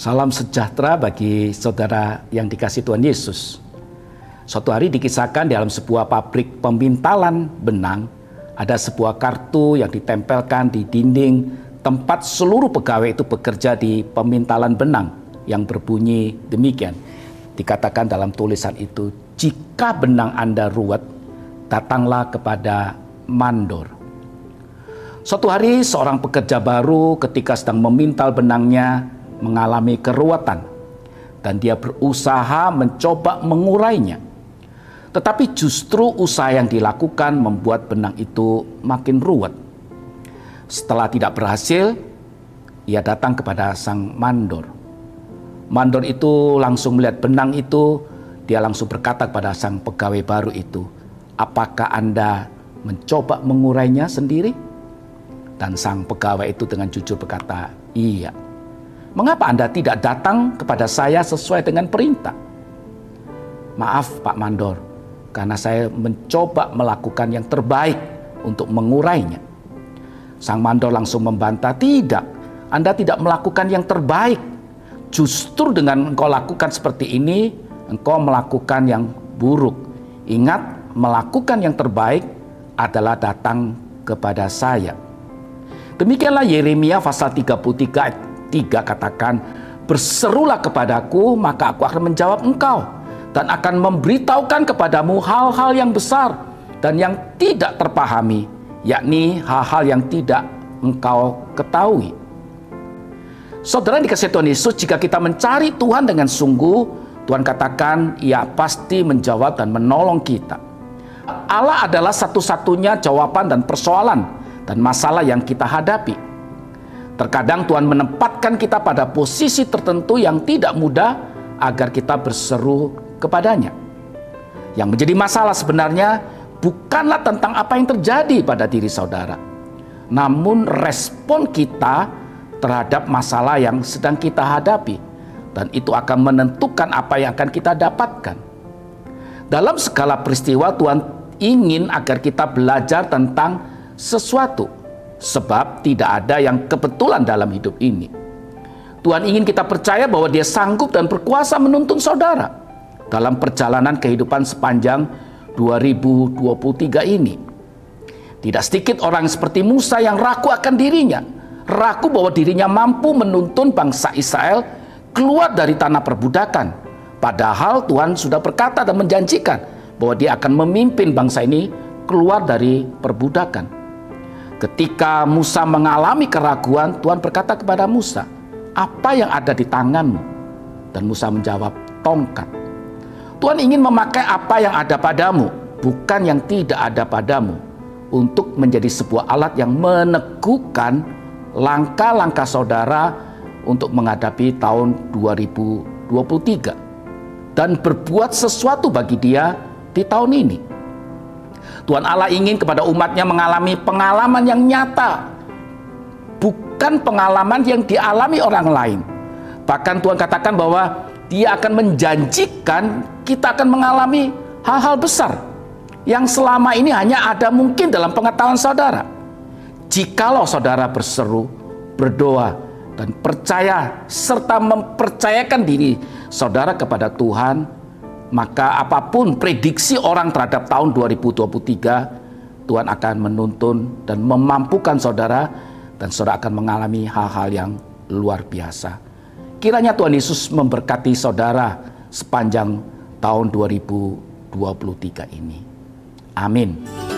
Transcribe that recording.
Salam sejahtera bagi saudara yang dikasih Tuhan Yesus. Suatu hari dikisahkan di dalam sebuah pabrik pemintalan benang, ada sebuah kartu yang ditempelkan di dinding tempat seluruh pegawai itu bekerja di pemintalan benang yang berbunyi demikian. Dikatakan dalam tulisan itu, jika benang Anda ruwet, datanglah kepada mandor. Suatu hari seorang pekerja baru ketika sedang memintal benangnya mengalami keruwetan dan dia berusaha mencoba mengurainya. Tetapi justru usaha yang dilakukan membuat benang itu makin ruwet. Setelah tidak berhasil, ia datang kepada sang mandor. Mandor itu langsung melihat benang itu, dia langsung berkata kepada sang pegawai baru itu, "Apakah Anda mencoba mengurainya sendiri?" Dan sang pegawai itu dengan jujur berkata, "Iya." Mengapa Anda tidak datang kepada saya sesuai dengan perintah? Maaf Pak Mandor, karena saya mencoba melakukan yang terbaik untuk mengurainya. Sang Mandor langsung membantah, tidak, Anda tidak melakukan yang terbaik. Justru dengan engkau lakukan seperti ini, engkau melakukan yang buruk. Ingat, melakukan yang terbaik adalah datang kepada saya. Demikianlah Yeremia pasal 33 3 katakan, Berserulah kepadaku, maka aku akan menjawab engkau dan akan memberitahukan kepadamu hal-hal yang besar dan yang tidak terpahami, yakni hal-hal yang tidak engkau ketahui. Saudara dikasih Tuhan Yesus, jika kita mencari Tuhan dengan sungguh, Tuhan katakan ia pasti menjawab dan menolong kita. Allah adalah satu-satunya jawaban dan persoalan dan masalah yang kita hadapi. Terkadang Tuhan menempatkan kita pada posisi tertentu yang tidak mudah agar kita berseru kepadanya. Yang menjadi masalah sebenarnya bukanlah tentang apa yang terjadi pada diri saudara, namun respon kita terhadap masalah yang sedang kita hadapi, dan itu akan menentukan apa yang akan kita dapatkan. Dalam segala peristiwa, Tuhan ingin agar kita belajar tentang sesuatu Sebab tidak ada yang kebetulan dalam hidup ini. Tuhan ingin kita percaya bahwa dia sanggup dan berkuasa menuntun saudara dalam perjalanan kehidupan sepanjang 2023 ini. Tidak sedikit orang seperti Musa yang ragu akan dirinya, ragu bahwa dirinya mampu menuntun bangsa Israel keluar dari tanah perbudakan. Padahal Tuhan sudah berkata dan menjanjikan bahwa dia akan memimpin bangsa ini keluar dari perbudakan. Ketika Musa mengalami keraguan, Tuhan berkata kepada Musa, "Apa yang ada di tanganmu?" Dan Musa menjawab, "Tongkat." Tuhan ingin memakai apa yang ada padamu, bukan yang tidak ada padamu, untuk menjadi sebuah alat yang meneguhkan langkah-langkah saudara untuk menghadapi tahun 2023 dan berbuat sesuatu bagi dia di tahun ini. Tuhan Allah ingin kepada umatnya mengalami pengalaman yang nyata. Bukan pengalaman yang dialami orang lain. Bahkan Tuhan katakan bahwa dia akan menjanjikan kita akan mengalami hal-hal besar. Yang selama ini hanya ada mungkin dalam pengetahuan saudara. Jikalau saudara berseru, berdoa, dan percaya serta mempercayakan diri saudara kepada Tuhan, maka apa pun prediksi orang terhadap tahun 2023, Tuhan akan menuntun dan memampukan saudara dan saudara akan mengalami hal-hal yang luar biasa. Kiranya Tuhan Yesus memberkati saudara sepanjang tahun 2023 ini. Amin.